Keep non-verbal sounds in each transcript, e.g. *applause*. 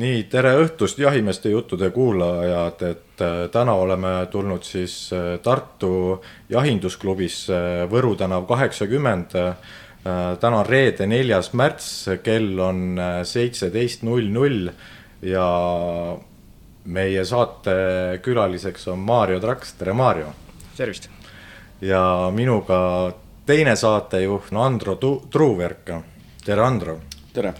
nii, tere õhtust, jahimeeste juttude kuulajad, et äh, täna oleme tulnud siis äh, Tartu jahindusklubisse Võru tänav kaheksakümmend. Äh, täna on reede, neljas märts, kell on seitseteist null null ja meie saatekülaliseks on Maarjo Traks, tere Maarjo. tervist. ja minuga teine saatejuht on Andro Truuverk, tere Andro. tere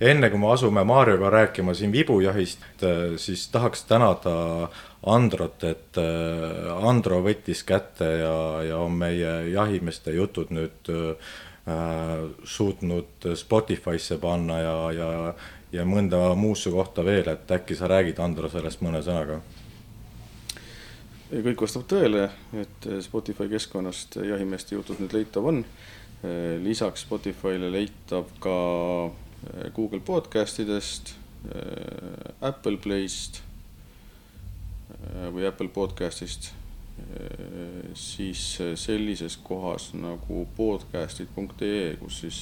enne kui me asume Marioga rääkima siin vibujahist, äh, siis tahaks tänada Androt, et äh, Andro võttis kätte ja, ja on meie jahimeeste jutud nüüd äh, suutnud Spotify'sse panna ja, ja, ja mõnda muusse kohta veel, et äkki sa räägid, Andro, sellest mõne sõnaga? kõik vastab tõele, et Spotify keskkonnast jahimeeste jutud nüüd leitav on. lisaks Spotify'le leitav ka Google podcast idest, äh, Apple Playst äh, või Apple podcast'ist, siis sellises kohas nagu podcast'id.ee, kus siis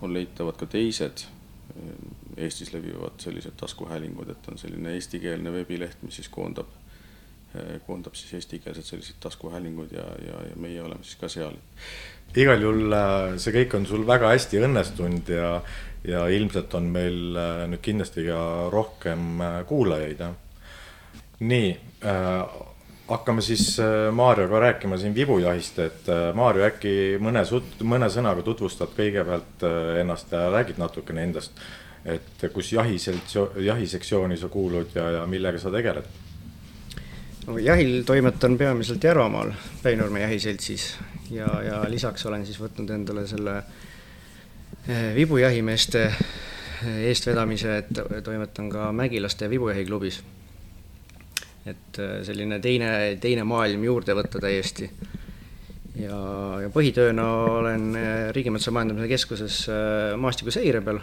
on leitavad ka teised Eestis levivad sellised taskuhäälingud, et on selline eestikeelne veebileht, mis siis koondab, koondab siis eestikeelsed sellised taskuhäälingud ja, ja, ja meie oleme siis ka seal igal juhul äh, see kõik on sul väga hästi õnnestunud ja, ja ilmselt on meil äh, nüüd kindlasti ka rohkem äh, kuulajaid, jah. nii äh,, hakkame siis Maarjoga rääkima siin vibujahist, et Maarjo, äkki mõne mõne sõnaga tutvustad kõigepealt ennast ja räägid natukene endast. et kus jahisektsioon, jahisektsiooni sa kuulud ja, ja millega sa tegeled? Jahil toimetan peamiselt Järvamaal Päinurme jahiseltsis ja, ja lisaks olen siis võtnud endale selle eh, vibujahimeeste eh, eestvedamise, et toimetan ka Mägilaste vibujahiklubis. et eh, selline teine, teine maailm juurde võtta täiesti. ja, ja põhitööna olen Riigimetsa Majandamise Keskuses maastikuseire peal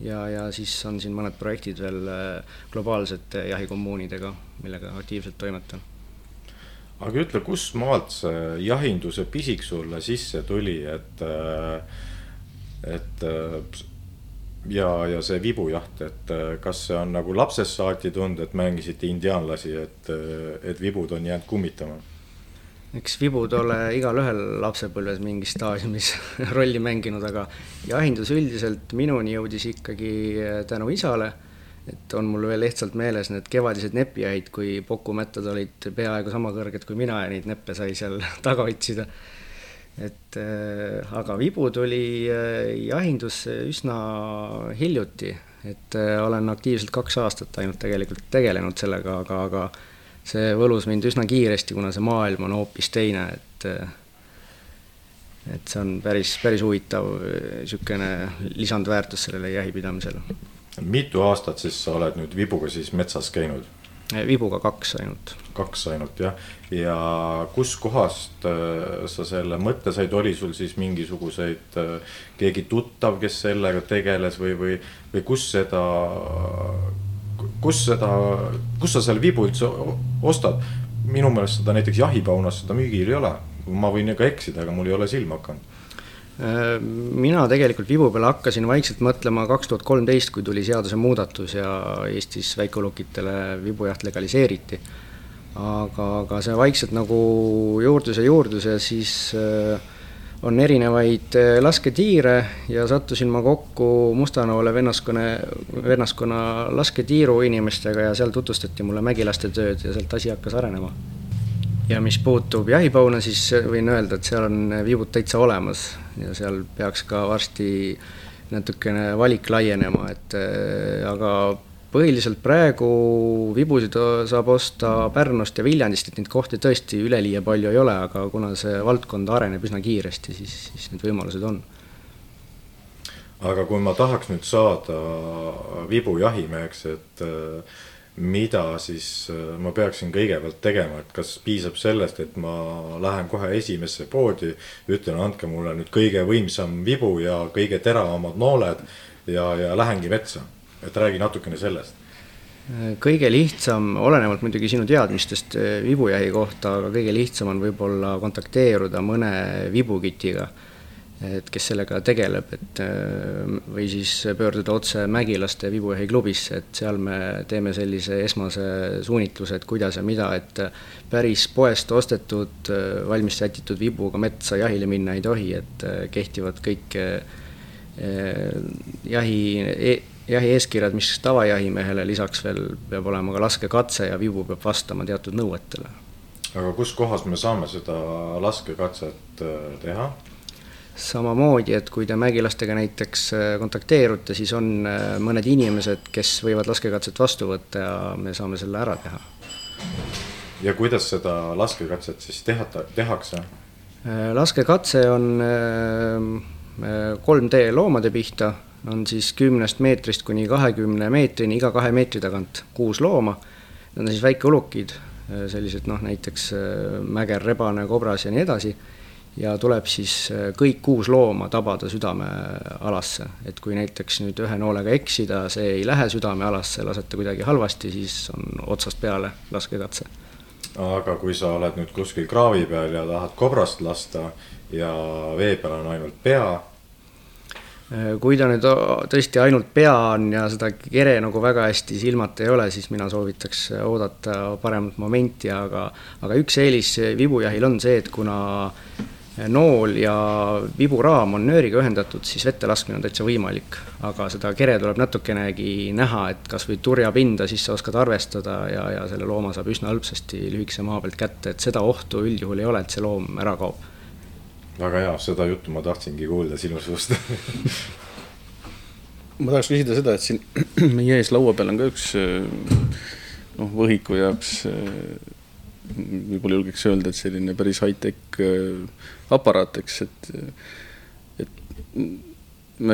ja, ja siis on siin mõned projektid veel globaalsete jahikommuunidega, millega aktiivselt toimetan aga ütle, kust maalt see jahinduse pisik sulle sisse tuli, et, äh, et äh, ja, ja see vibujaht, et äh, kas see on nagu lapsest saati tulnud, et mängisite indiaanlasi, et, et vibud on jäänud kummitama? Eks vibud ole igalühel lapsepõlves mingis staadiumis *laughs* rolli mänginud, aga jahindus üldiselt minuni jõudis ikkagi tänu isale et on mul veel lihtsalt meeles need kevadised nepijahid, kui pokumättad olid peaaegu sama kõrged kui mina ja neid neppe sai seal *laughs* taga otsida. et äh, aga vibu tuli äh, jahindusse üsna hiljuti, et olen aktiivselt kaks aastat ainult tegelikult tegelenud sellega, aga, aga see võlus mind üsna kiiresti, kuna see maailm on hoopis teine, et et see on päris, päris huvitav niisugune lisandväärtus sellele jahipidamisele mitu aastat siis sa oled nüüd vibuga siis metsas käinud? vibuga kaks ainult. kaks ainult jah, ja kuskohast äh, sa selle mõtte said, oli sul siis mingisuguseid, äh, keegi tuttav, kes sellega tegeles või, või, või kus seda, kus seda, kus sa selle vibu üldse ostad? minu meelest seda näiteks jahipaunas seda müügil ei ole, ma võin ka eksida, aga mul ei ole silma hakanud Äh, mina tegelikult vibu peale hakkasin vaikselt mõtlema kaks tuhat kolmteist, kui tuli seadusemuudatus ja Eestis väikeulukitele vibujaht legaliseeriti. aga, aga see vaikselt nagu juurdus ja juurdus ja siis äh, on erinevaid äh, lasketiire ja sattusin ma kokku Mustanoole vennaskonna, vennaskonna lasketiiru inimestega ja seal tutvustati mulle mägilaste tööd ja sealt asi hakkas arenema. Ja mis puutub jahipauna, siis võin öelda, et seal on viibud täitsa olemas ja seal peaks ka varsti natukene valik laienema, et äh, aga põhiliselt praegu vibusid saab osta Pärnust ja Viljandist, et neid kohti tõesti üleliia palju ei ole, aga kuna see valdkond areneb üsna kiiresti, siis, siis need võimalused on. aga kui ma tahaks nüüd saada vibujahimeheks, et äh, mida siis äh, ma peaksin kõigepealt tegema, et kas piisab sellest, et ma lähen kohe esimesse poodi, ütlen, andke mulle nüüd kõige võimsam vibu ja kõige teravamad nooled ja, ja lähengi metsa, et räägi natukene sellest kõige lihtsam, olenevalt muidugi sinu teadmistest äh, vibujahi kohta, aga kõige lihtsam on võib-olla kontakteeruda mõne vibukitiga. et kes sellega tegeleb, et või siis pöörduda otse Mägilaste vibujahiklubisse, et seal me teeme sellise esmase suunitluse, et kuidas ja mida, et päris poest ostetud, valmis sätitud vibuga metsa jahile minna ei tohi, et kehtivad kõik jahi e jahieeskirjad, mis tavajahimehele lisaks veel peab olema ka laskekatse ja vibu peab vastama teatud nõuetele. aga kus kohas me saame seda laskekatset teha? samamoodi, et kui te mägilastega näiteks äh, kontakteerute, siis on äh, mõned inimesed, kes võivad laskekatset vastu võtta ja me saame selle ära teha. ja kuidas seda laskekatset siis teha, tehakse? Äh, laskekatse on 3D loomade pihta, on siis kümnest meetrist kuni kahekümne meetrini iga kahe meetri tagant kuus looma. Need on siis väikeulukid, sellised noh, näiteks mäger, rebane, kobras ja nii edasi ja tuleb siis äh, kõik kuus looma tabada südamealasse, et kui näiteks nüüd ühe noolega eksida, see ei lähe südamealasse, lasete kuidagi halvasti, siis on otsast peale laskekatse. aga kui sa oled nüüd kuskil kraavi peal ja tahad kobrast lasta ja vee peal on ainult pea? Äh, kui ta nüüd tõesti ainult pea on ja seda kere nagu väga hästi silmata ei ole, siis mina soovitaks oodata paremat momenti, aga, aga üks eelis vibujahil on see, et kuna nool ja viburaam on nööriga ühendatud, siis vette laskmine on täitsa võimalik. aga seda kere tuleb natukenegi näha, et kas või turjapinda, siis sa oskad arvestada ja, ja selle looma saab üsna hõlpsasti lühikese maa pealt kätte, et seda ohtu üldjuhul ei ole, et see loom ära kaob. Väga hea, seda juttu ma tahtsingi kuulda sinu suust *laughs* ma tahaks küsida seda, et siin *clears throat* meie ees laua peal on ka üks noh, võhiku jaoks võib-olla julgeks öelda, et selline päris high-tech äh, aparaat, eks, et, et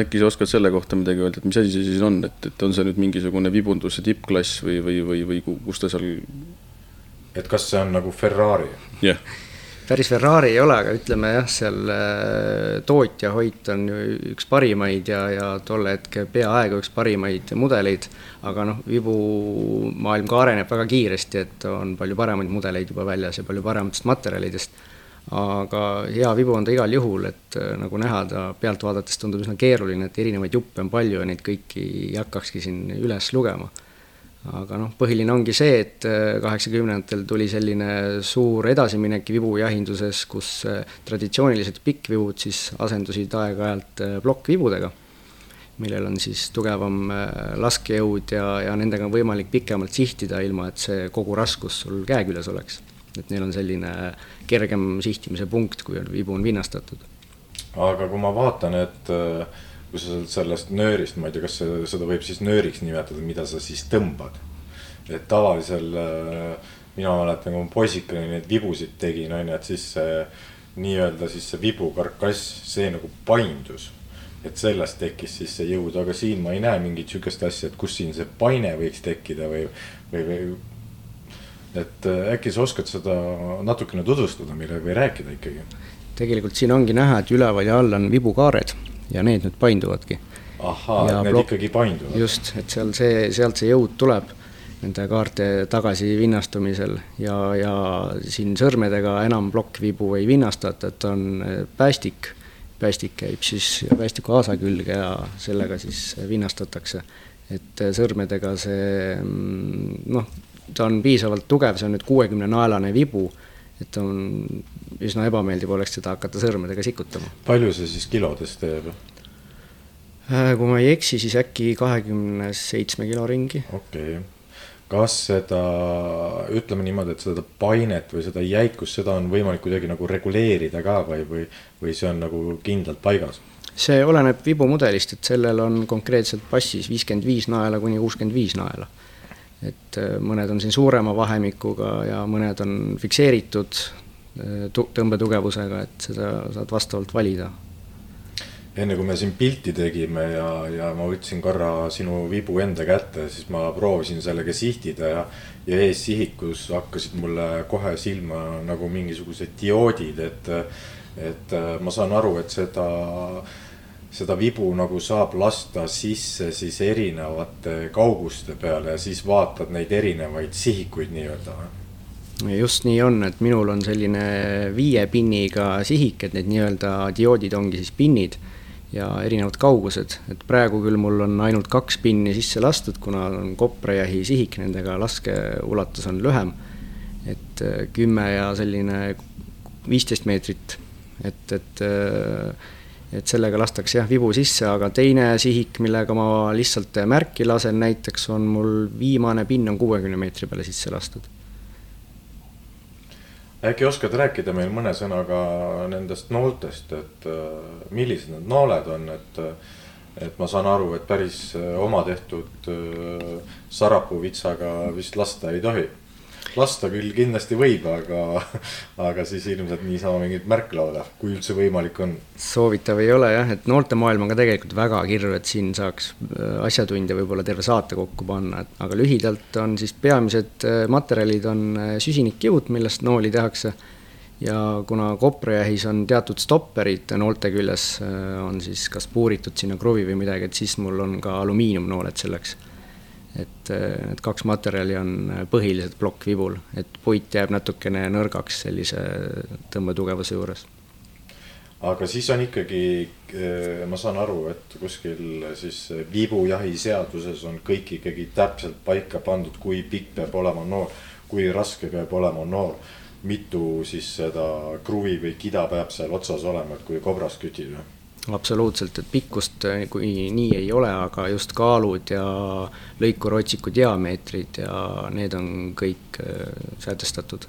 äkki sa oskad selle kohta midagi öelda, et mis asi see siis on, et, et on see nüüd mingisugune vibunduse tippklass või, või, või, või kus ta seal? et kas see on nagu Ferrari? jah yeah päris Ferrari ei ole, aga ütleme jah, seal äh, tootja Hoyt on ju üks parimaid ja, ja tolle hetke peaaegu üks parimaid mudeleid. aga noh, vibumaailm ka areneb väga kiiresti, et on palju paremaid mudeleid juba väljas ja palju parematest materjalidest. aga hea vibu on ta igal juhul, et äh, nagu näha, ta pealt vaadates tundub üsna keeruline, et erinevaid juppe on palju ja neid kõiki ei hakkakski siin üles lugema aga noh, põhiline ongi see, et äh, kaheksakümnendatel tuli selline suur edasiminek vibujahinduses, kus äh, traditsioonilised pikkvibud siis asendusid aeg-ajalt äh, plokkvibudega, millel on siis tugevam laskejõud ja, ja nendega on võimalik pikemalt sihtida, ilma et see kogu raskus sul käe küljes oleks. et neil on selline kergem sihtimise punkt, kui vibu on vinnastatud. aga kui ma vaatan, et äh kui sa sellest nöörist, ma ei tea, kas seda võib siis nööriks nimetada, mida sa siis tõmbad. et tavalisel, äh, mina mäletan, kui ma poisikene neid vibusid tegin, on ju, et siis see nii-öelda siis see vibukarkass, see nagu paindus. et sellest tekkis siis see jõud, aga siin ma ei näe mingit sihukest asja, et kus siin see paine võiks tekkida või, või, või. et äh, äkki sa oskad seda natukene tutvustada meile või rääkida ikkagi? tegelikult siin ongi näha, et üleval ja all on vibukaared ja need nüüd painduvadki. ahhaa, et need ikkagi painduvad? just, et seal see, sealt see jõud tuleb nende kaarte tagasi vinnastumisel ja, ja siin sõrmedega enam plokkvibu ei vinnastata, et on äh, päästik. päästik käib siis päästiku aasa külge ja sellega siis vinnastatakse. et äh, sõrmedega see mm, noh, ta on piisavalt tugev, see on nüüd kuuekümne naelane vibu, et on üsna ebameeldiv oleks seda hakata sõrmedega sikutama. palju see siis kilodes teeb? Äh, kui ma ei eksi, siis äkki kahekümne seitsme kilo ringi. okei okay., kas seda, ütleme niimoodi, et seda painet või seda jäikust, seda on võimalik kuidagi nagu reguleerida ka või, või, või see on nagu kindlalt paigas? see oleneb vibumudelist, et sellel on konkreetselt passis viiskümmend viis naela kuni kuuskümmend viis naela. et äh, mõned on siin suurema vahemikuga ja mõned on fikseeritud tõmbetugevusega, et seda saad vastavalt valida enne kui me siin pilti tegime ja, ja ma võtsin korra sinu vibu enda kätte, siis ma proovisin sellega sihtida ja. ja eessihikus hakkasid mulle kohe silma nagu mingisugused dioodid, et, et ma saan aru, et seda, seda vibu nagu saab lasta sisse siis erinevate kauguste peale ja siis vaatad neid erinevaid sihikuid nii-öelda või? Just nii on, et minul on selline viie pinniga sihik, et need nii-öelda dioodid ongi siis pinnid ja erinevad kaugused, et praegu küll mul on ainult kaks pinni sisse lastud, kuna on koprajahi sihik, nendega laskeulatus on lühem. et äh, kümme ja selline viisteist meetrit, et, et äh, et sellega lastakse jah, vibu sisse, aga teine sihik, millega ma lihtsalt märki lasen näiteks, on mul viimane pinn on kuuekümne meetri peale sisse lastud äkki oskad rääkida meil mõne sõnaga nendest nooltest, et äh, millised need nooled on, et. et ma saan aru, et päris äh, oma tehtud äh, sarapuuvitsaga vist lasta ei tohi lasta küll kindlasti võib, aga, aga siis ilmselt niisama mingit märklauda, kui üldse võimalik on. soovitav ei ole jah, et noortemaailm on ka tegelikult väga kirju, et siin saaks äh, asjatundja võib-olla terve saate kokku panna, et aga lühidalt on siis peamised äh, materjalid on äh, süsinikkiud, millest nooli tehakse. ja kuna koprajahis on teatud stopperid noolte küljes, on siis kas puuritud sinna kruvi või midagi, et siis mul on ka alumiiniumnooled selleks et need kaks materjali on põhilised plokkvibul, et puit jääb natukene nõrgaks sellise tõmbetugevuse juures. aga siis on ikkagi, ma saan aru, et kuskil siis vibujahi seaduses on kõik ikkagi täpselt paika pandud, kui pikk peab olema noor, kui raske peab olema noor. mitu siis seda kruvi või kida peab seal otsas olema, et kui kobras kütib absoluutselt, et pikkust eh, kui nii ei ole, aga just kaalud ja lõikurotsiku diameetrid ja need on kõik eh, sätestatud.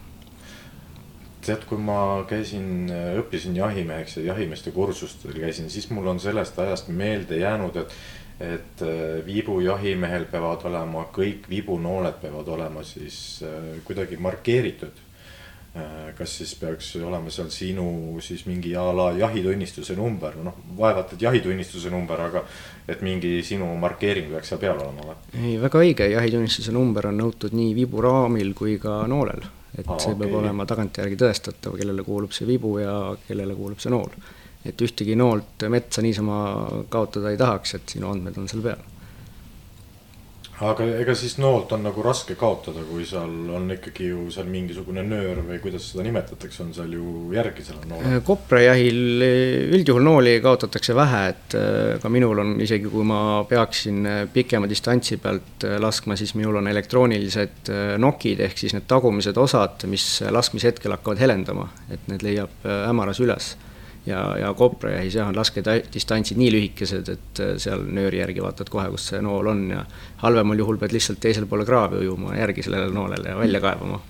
tead, kui ma käisin, eh, õppisin jahimeheks ja jahimeeste kursustel käisin, siis mul on sellest ajast meelde jäänud, et et vibujahimehel peavad olema kõik vibunooled peavad olema siis kuidagi markeeritud kas siis peaks olema seal sinu siis mingi a la jahitunnistuse number, noh vaevalt, et jahitunnistuse number, aga et mingi sinu markeering peaks seal peal olema või? ei, väga õige, jahitunnistuse number on nõutud nii viburaamil kui ka noolel. et Aa, see okay. peab olema tagantjärgi tõestatav, kellele kuulub see vibu ja kellele kuulub see nool. et ühtegi noolt metsa niisama kaotada ei tahaks, et sinu andmed on seal peal aga ega siis noolt on nagu raske kaotada, kui seal on ikkagi ju seal mingisugune nöör või kuidas seda nimetatakse, on seal ju järgi sellel noolel? Äh, koprajahil üldjuhul nooli kaotatakse vähe, et äh, ka minul on isegi, kui ma peaksin äh, pikema distantsi pealt laskma, siis minul on elektroonilised nokid ehk siis need tagumised osad, mis laskmishetkel hakkavad helendama, et need leiab hämaras üles ja, ja koprajahis jah, on laskedistantsid nii lühikesed, et äh, seal nööri järgi vaatad kohe, kus see nool on ja halvemal juhul pead lihtsalt teisele poole kraavi ujuma järgi sellele noolele ja välja kaevama.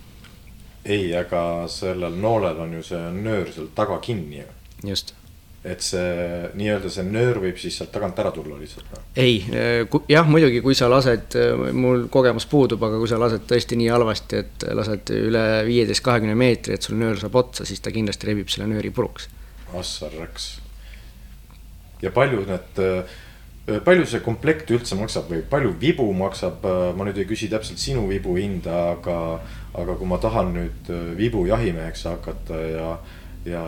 ei, aga sellel noolel on ju see nöör seal taga kinni ju. just et see nii-öelda see nöör võib siis sealt tagant ära tulla lihtsalt ei, äh, jah, muidugi, kui sa lased, äh, mul kogemus puudub, aga kui sa lased tõesti nii halvasti, et lased üle viieteist, kahekümne meetri, et sul nöör saab otsa, siis ta kindlasti rebib selle nööri puruks Assaraks. ja palju need, äh, palju see komplekt üldse maksab või palju vibu maksab, äh, ma nüüd ei küsi täpselt sinu vibu hinda, aga, aga kui ma tahan nüüd äh, vibu jahimeheks hakata ja, ja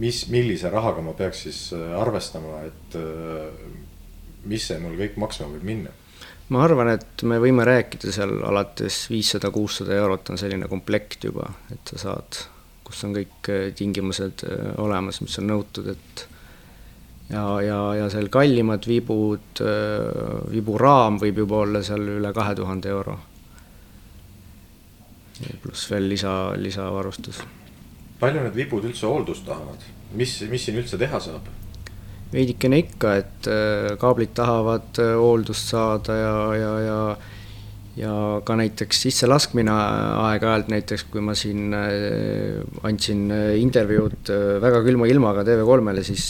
mis, millise rahaga ma peaks siis arvestama, et mis see mul kõik maksma võib minna? ma arvan, et me võime rääkida seal alates viissada, kuussada eurot on selline komplekt juba, et sa saad kus on kõik äh, tingimused äh, olemas, mis on nõutud, et ja, ja, ja seal kallimad vibud, äh, viburaam võib juba olla seal üle kahe tuhande euro. pluss veel lisa, lisavarustus. palju need vibud üldse hooldust tahavad, mis, mis siin üldse teha saab? veidikene ikka, et kaablid tahavad hooldust saada ja, ja, ja ja ka näiteks sisselaskmine aeg-ajalt näiteks, kui ma siin äh, andsin äh, intervjuud äh, väga külma ilmaga TV3-le, siis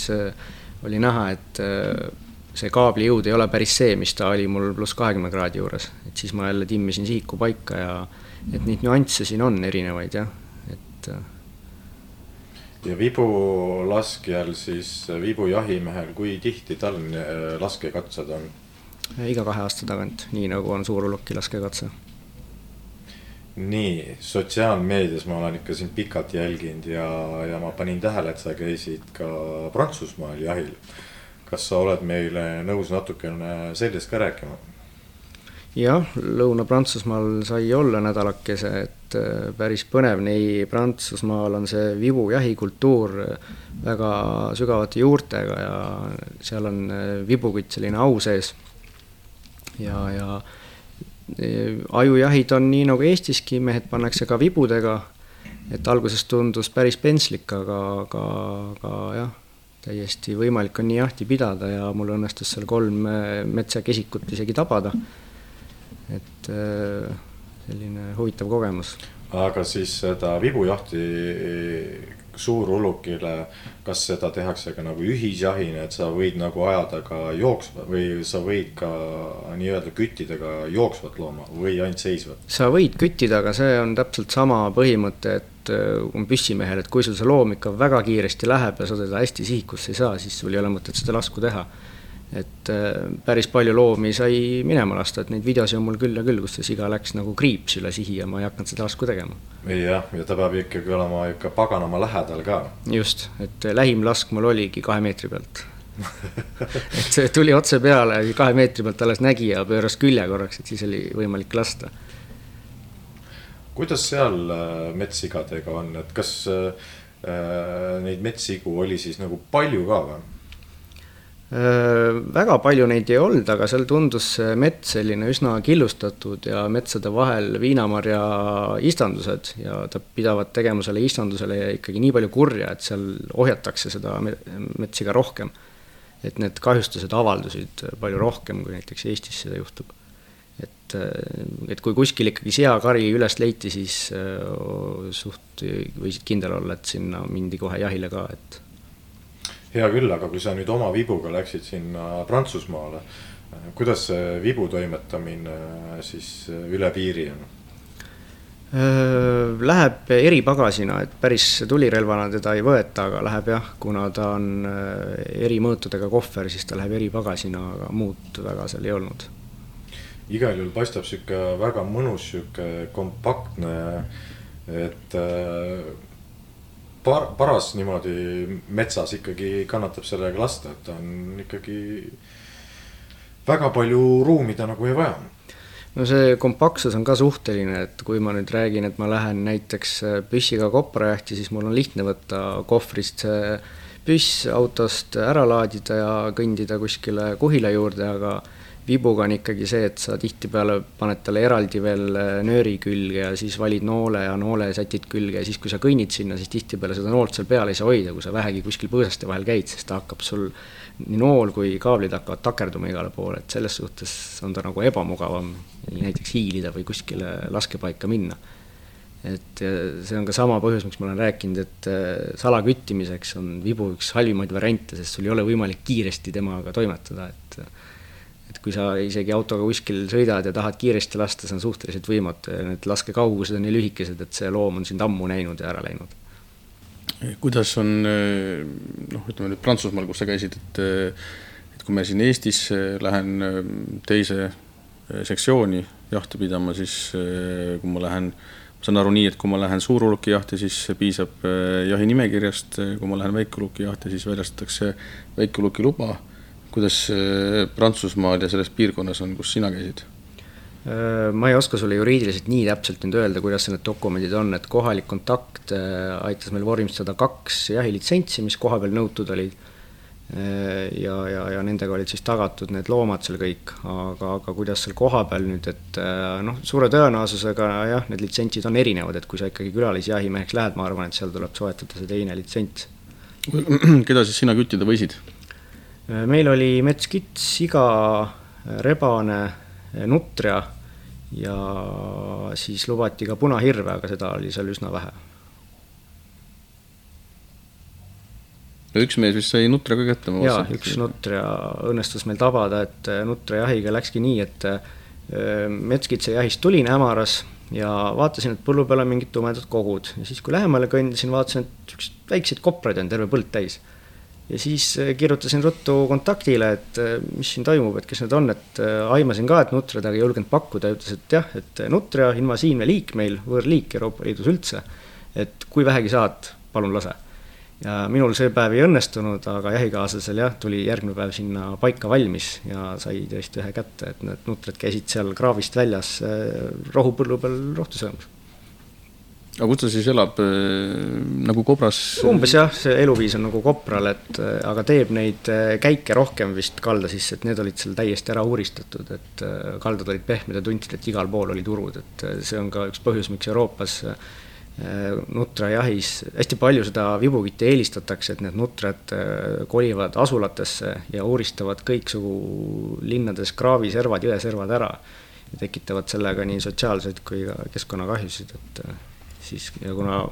oli näha, et see kaabli jõud ei ole päris see, mis ta oli mul pluss kahekümne kraadi juures, et siis ma jälle timmisin sihiku paika ja et neid nüansse siin on erinevaid jah, et. ja vibulaskjal siis, vibujahimehel, kui tihti tal laskekatsed on? Iga kahe aasta tagant, nii nagu on suuruluki laskekatse. nii, sotsiaalmeedias ma olen ikka sind pikalt jälginud ja, ja ma panin tähele, et sa käisid ka Prantsusmaal jahil. kas sa oled meile nõus natukene sellest ka rääkima? jah, Lõuna-Prantsusmaal sai olla nädalakese, et et päris põnev, nii Prantsusmaal on see vibu jahikultuur väga sügavate juurtega ja seal on vibukütt selline au sees. Ja, ja ajujahid on nii nagu Eestiski, mehed pannakse ka vibudega. et alguses tundus päris pentslik, aga, aga, aga jah, täiesti võimalik on nii jahti pidada ja mul õnnestus seal kolm metsakesikut isegi tabada. et selline huvitav kogemus. aga siis seda vibujahti suurulukile, kas seda tehakse ka nagu ühisjahina, et sa võid nagu ajada ka jooksva või sa võid ka nii-öelda küttida ka jooksvat looma või ainult seisvat? sa võid küttida, aga see on täpselt sama põhimõte, et äh, on püssimehel, et kui sul see loom ikka väga kiiresti läheb ja sa teda hästi sihikusse ei saa, siis sul ei ole mõtet seda lasku teha et äh, päris palju loomi sai minema lasta, et neid videosi on mul küll ja küll, kus see siga läks nagu kriips üle sihi ja ma ei hakanud seda lasku tegema. jah, ja ta peab ikkagi olema ikka paganama lähedal ka. just, et lähim lask mul oligi kahe meetri pealt *laughs* et see tuli otse peale, kahe meetri pealt alles nägi ja pööras külje korraks, et siis oli võimalik lasta. kuidas seal äh, metssigadega on, et kas äh, äh, neid metssigu oli siis nagu palju ka või? Äh, väga palju neid ei olnud, aga seal tundus see mets selline üsna killustatud ja metsade vahel viinamarja istandused ja ta pidavat tegema selle istandusele ikkagi nii palju kurja, et seal ohjatakse seda metsi ka rohkem. et need kahjustused avaldusid palju rohkem, kui näiteks Eestis seda juhtub. et, et kui kuskil ikkagi seakari üles leiti, siis äh, suht võisid kindel olla, et sinna mindi kohe jahile ka, et hea küll, aga kui sa nüüd oma vibuga läksid sinna Prantsusmaale, kuidas see vibu toimetamine siis üle piiri on? Läheb eripagasina, et päris tulirelvana teda ei võeta, aga läheb jah, kuna ta on eri mõõtudega kohver, siis ta läheb eripagasina, aga muud väga seal ei olnud. igal juhul paistab sihuke väga mõnus, sihuke kompaktne, et par-, paras niimoodi metsas ikkagi kannatab sellega lasta, et ta on ikkagi väga palju ruumi ta nagu ei vaja. no see kompaktsus on ka suhteline, et kui ma nüüd räägin, et ma lähen näiteks püssiga koprajahti, siis mul on lihtne võtta kohvrist see püss autost ära laadida ja kõndida kuskile kuhila juurde, aga vibuga on ikkagi see, et sa tihtipeale paned talle eraldi veel äh, nööri külge ja siis valid noole ja noole sätid külge ja siis, kui sa kõnnid sinna, siis tihtipeale seda noolt seal peal ei saa hoida, kui sa vähegi kuskil põõsaste vahel käid, sest ta hakkab sul, nii nool kui kaablid hakkavad takerduma igale poole, et selles suhtes on ta nagu ebamugavam näiteks hiilida või kuskile laskepaika minna. et see on ka sama põhjus, miks ma olen rääkinud, et äh, salaküttimiseks on vibu üks halvimaid variante, sest sul ei ole võimalik kiiresti temaga toimetada, et et kui sa isegi autoga kuskil sõidad ja tahad kiiresti lasta, see on suhteliselt võimatu ja need laskekaugused on nii lühikesed, et see loom on sind ammu näinud ja ära läinud. kuidas on noh, ütleme nüüd Prantsusmaal, kus sa käisid, et et kui ma siin Eestis lähen teise sektsiooni jahti pidama, siis kui ma lähen, ma saan aru nii, et kui ma lähen suurulukijahti, siis piisab jahинimekirjast, kui ma lähen väikeulukijahti, siis väljastatakse väikeuluki luba kuidas äh, Prantsusmaal ja selles piirkonnas on, kus sina käisid? Äh, ma ei oska sulle juriidiliselt nii täpselt nüüd öelda, kuidas need dokumendid on, et kohalik kontakt äh, aitas meil vormistada kaks jahilitsentsi, mis kohapeal nõutud olid. ja, ja, ja nendega olid siis tagatud need loomad seal kõik, aga, aga kuidas seal kohapeal nüüd, et noh, suure tõenäosusega jah, need litsentsid on erinevad, et kui sa ikkagi külalisjahimeheks lähed, ma arvan, et seal tuleb soetada see teine litsents. *clears throat* keda siis sina küttida võisid? Äh, meil oli metskits, siga, rebane, nutria ja siis lubati ka punahirve, aga seda oli seal üsna vähe. no üks mees vist sai nutra ka kätte. jaa, üks nutria õnnestus meil tabada, et äh, nutra jahiga läkski nii, et äh, metskitse jahist tulin hämaras ja vaatasin, et põllu peal on mingid tumedad kogud ja siis, kui lähemale kõndisin, vaatasin, et siukseid väikseid kopraid on terve põld täis ja siis äh, kirjutasin ruttu kontaktile, et äh, mis siin toimub, et kes need on, et äh, aimasin ka, et Nutriad aga ei julgenud pakkuda, ütles, et jah, et Nutria invasiivne liik meil, võõrliik Euroopa Liidus üldse. et kui vähegi saad, palun lase. ja minul see päev ei õnnestunud, aga jahikaaslasel jah, tuli järgmine päev sinna paika valmis ja sai tõesti ühe kätte, et need nutriad käisid seal kraavist väljas rohupõllu peal rohtu söömas aga kus ta siis elab nagu kobras? umbes jah, see eluviis on nagu kopral, et aga teeb neid käike rohkem vist kalda sisse, et need olid seal täiesti ära uuristatud, et kaldad olid pehmed ja tundsid, et igal pool olid urud, et see on ka üks põhjus, miks Euroopas nutrajahis hästi palju seda vibukitti eelistatakse, et need nutrad kolivad asulatesse ja uuristavad kõiksugu linnades kraaviservad, jõeservad ära ja tekitavad sellega nii sotsiaalseid kui ka keskkonnakahjusid, et siis ja kuna,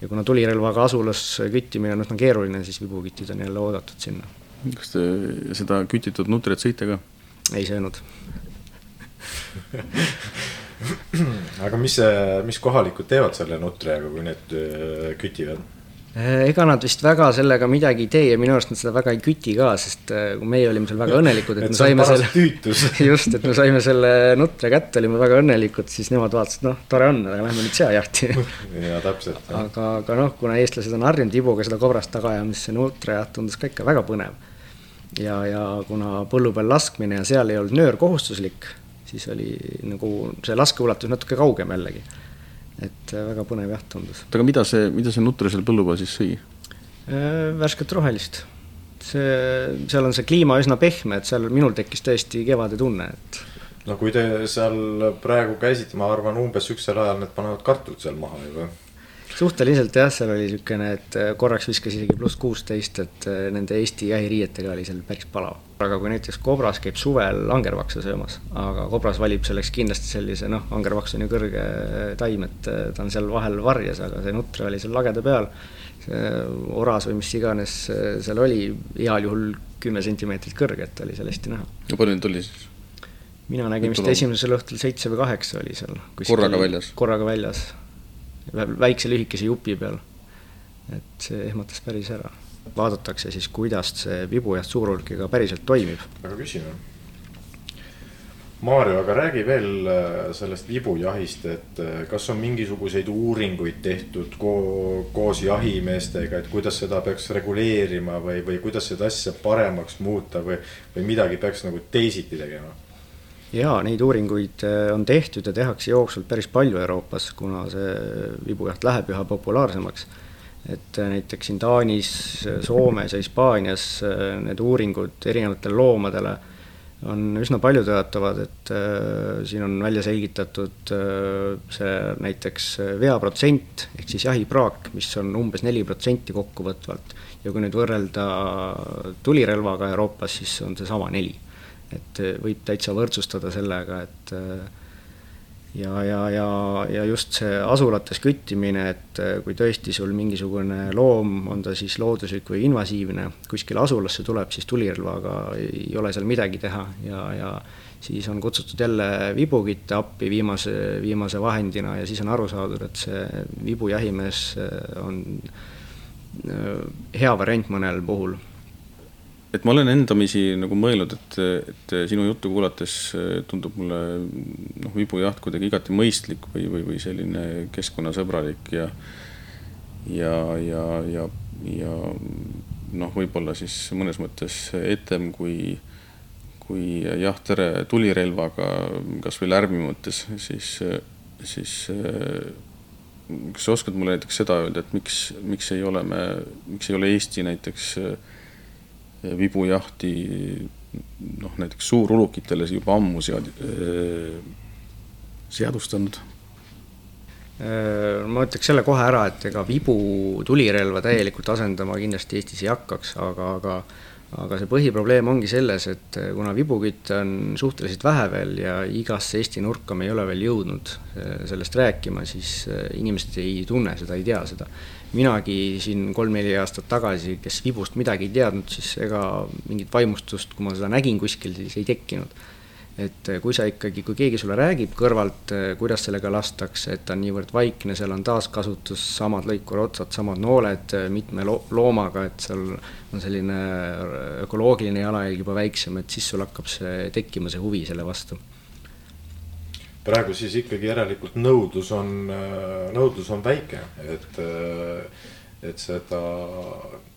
ja kuna tulirelvaga asulas küttimine on üsna keeruline, siis vibukitid on jälle oodatud sinna. kas te seda kütitud nutrit sõite ka? ei söönud aga mis, mis kohalikud teevad selle nutriga, kui need äh, kütivad? Äh, ega nad vist väga sellega midagi ei tee ja minu arust nad seda väga ei küti ka, sest äh, kui meie olime seal väga *laughs* õnnelikud, et, me saime selle, *laughs* just, et me saime selle nutre kätte, olime väga õnnelikud, siis nemad vaatasid, noh, tore on, aga lähme nüüd seajahti *laughs* ja täpselt. aga, aga noh, kuna eestlased on harjunud ibuga seda kobrast taga ajama, siis see nutrijaht tundus ka ikka väga põnev. ja, ja kuna põllu peal laskmine ja seal ei olnud nöör kohustuslik, siis oli nagu see laskeulatus natuke kaugem jällegi et äh, väga põnev jaht tundus. oota, aga mida see, mida see nutter seal põllu peal siis sõi? Äh, värsket rohelist. see, seal on see kliima üsna pehme, et seal minul tekkis tõesti kevade tunne, et. no kui te seal praegu käisite, ma arvan, umbes sihukesel ajal need panevad kartulid seal maha juba suhteliselt jah, seal oli niisugune, et äh, korraks viskas isegi pluss kuusteist, et nende Eesti jahiriietega oli seal päris palav aga kui näiteks kobras käib suvel angervaksa söömas, aga kobras valib selleks kindlasti sellise noh, angervaks on ju kõrge taim, et äh, ta on seal vahel varjes, aga see nutre oli seal lagede peal. oras või mis iganes äh, seal oli, heal juhul kümme sentimeetrit kõrge, et oli seal hästi näha. no palju neid oli siis? mina nägin vist esimesel õhtul seitse või kaheksa oli seal. korraga väljas? korraga väljas, väikse lühikese jupi peal. et see ehmatas päris ära vaadatakse siis, kuidas see vibujaht suurhulkiga päriselt toimib. väga küsime. Maarjo, aga räägi veel äh, sellest vibujahist, et äh, kas on mingisuguseid uuringuid tehtud ko koos jahimeestega, et kuidas seda peaks reguleerima või, või kuidas seda asja paremaks muuta või, või midagi peaks nagu teisiti tegema? Jaa, neid uuringuid äh, on tehtud ja tehakse jooksvalt päris palju Euroopas, kuna see vibujaht läheb üha populaarsemaks et äh, näiteks siin Taanis, Soomes ja Hispaanias äh, need uuringud erinevatele loomadele on üsna paljutõotavad, et äh, siin on välja selgitatud äh, see näiteks veaprotsent ehk siis jahipraak, mis on umbes neli protsenti kokkuvõtvalt. ja kui nüüd võrrelda tulirelvaga Euroopas, siis on seesama neli. Et äh, võib täitsa võrdsustada sellega, et äh, ja, ja, ja, ja just see asulates küttimine, et äh, kui tõesti sul mingisugune loom, on ta siis looduslik või invasiivne, kuskile asulasse tuleb, siis tulirelvaga ei ole seal midagi teha. Ja, ja siis on kutsutud jälle vibukitte appi viimase, viimase vahendina ja siis on aru saadud, et see vibujahimees on hea variant mõnel puhul et ma olen endamisi nagu mõelnud, et, et sinu juttu kuulates tundub mulle noh, vibujaht kuidagi igati mõistlik või, või, või selline keskkonnasõbralik ja ja, ja, ja, ja noh, võib-olla siis mõnes mõttes etem kui, kui jahtere tulirelvaga, kasvõi lärmi mõttes, siis, siis kas sa oskad mulle näiteks seda öelda, et miks, miks ei ole me, miks ei ole Eesti näiteks äh, vibujahti noh, näiteks suurulukitele juba ammu sead-, seadustanud? ma ütleks selle kohe ära, et ega vibu tulirelva täielikult asendama kindlasti Eestis ei hakkaks, aga, aga aga see põhiprobleem ongi selles, et kuna vibukütte on suhteliselt vähe veel ja igasse Eesti nurka me ei ole veel jõudnud sellest rääkima, siis inimesed ei tunne seda, ei tea seda minagi siin kolm-neli aastat tagasi, kes vibust midagi ei teadnud, siis ega mingit vaimustust, kui ma seda nägin kuskil, siis ei tekkinud. et kui sa ikkagi, kui keegi sulle räägib kõrvalt, kuidas sellega lastakse, et ta on niivõrd vaikne, seal on taaskasutus, samad lõikurotsad, samad nooled mitme lo loomaga, et seal on selline ökoloogiline jalajälg juba väiksem, et siis sul hakkab see tekkima, see huvi selle vastu praegu siis ikkagi järelikult nõudlus on, nõudlus on väike, et, et seda,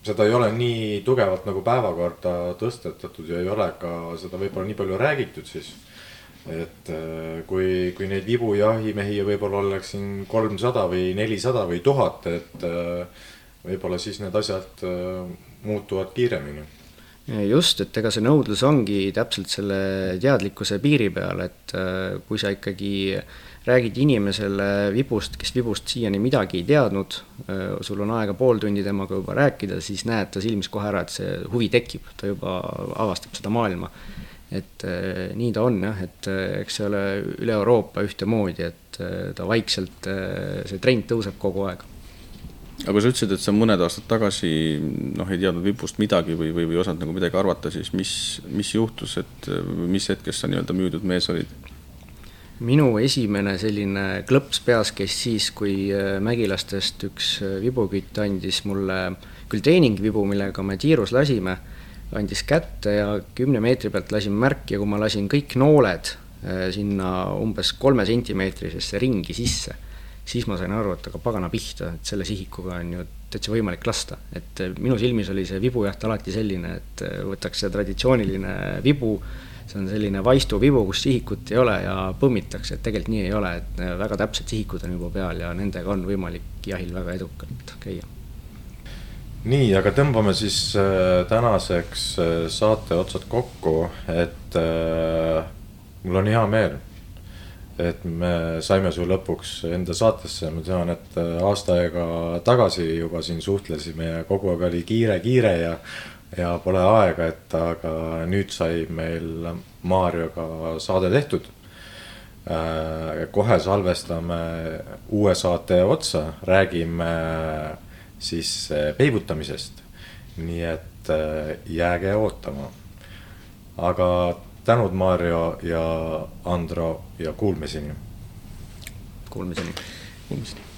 seda ei ole nii tugevalt nagu päevakorda tõstetatud ja ei ole ka seda võib-olla nii palju räägitud siis. et kui, kui neid vibujahimehi võib-olla oleks siin kolmsada või nelisada või tuhat, et võib-olla siis need asjad muutuvad kiiremini just, et ega see nõudlus ongi täpselt selle teadlikkuse piiri peal, et äh, kui sa ikkagi räägid inimesele vibust, kes vibust siiani midagi ei teadnud, äh, sul on aega pool tundi temaga juba rääkida, siis näed ta silmis kohe ära, et see huvi tekib, ta juba avastab seda maailma. et äh, nii ta on jah, et eks see ole üle Euroopa ühtemoodi, et ta vaikselt, see trend tõuseb kogu aeg aga sa ütlesid, et sa mõned aastad tagasi noh, ei teadnud vipust midagi või, või, või ei osanud nagu midagi arvata, siis mis, mis juhtus, et mis hetkest sa nii-öelda müüdud mees olid? minu esimene selline klõps peas käis siis, kui äh, Mägilastest üks äh, vibukütt andis mulle küll treeningvibu, millega me tiirus lasime, andis kätte ja kümne meetri pealt lasin märki ja kui ma lasin kõik nooled äh, sinna umbes kolme sentimeetrisesse ringi sisse siis ma sain aru, et aga pagana pihta, et selle sihikuga on ju täitsa võimalik lasta. et eh, minu silmis oli see vibujaht alati selline, et eh, võtaks see traditsiooniline vibu, see on selline vaistuvibu, kus sihikut ei ole ja põmmitakse, et tegelikult nii ei ole, et eh, väga täpsed sihikud on juba peal ja nendega on võimalik jahil väga edukalt käia. nii, aga tõmbame siis tänaseks saate otsad kokku, et äh, mul on hea meel et me saime su lõpuks enda saatesse, ma tean, et äh, aasta aega tagasi juba siin suhtlesime ja kogu aeg oli kiire, kiire ja. ja pole aega, et aga nüüd sai meil Marioga saade tehtud. Äh, kohe salvestame uue saate otsa, räägime siis äh, peibutamisest. nii et jääge ootama. aga tänud, Maarjo ja Andro ja kuulmiseni. Kuulmiseni. Kuulmiseni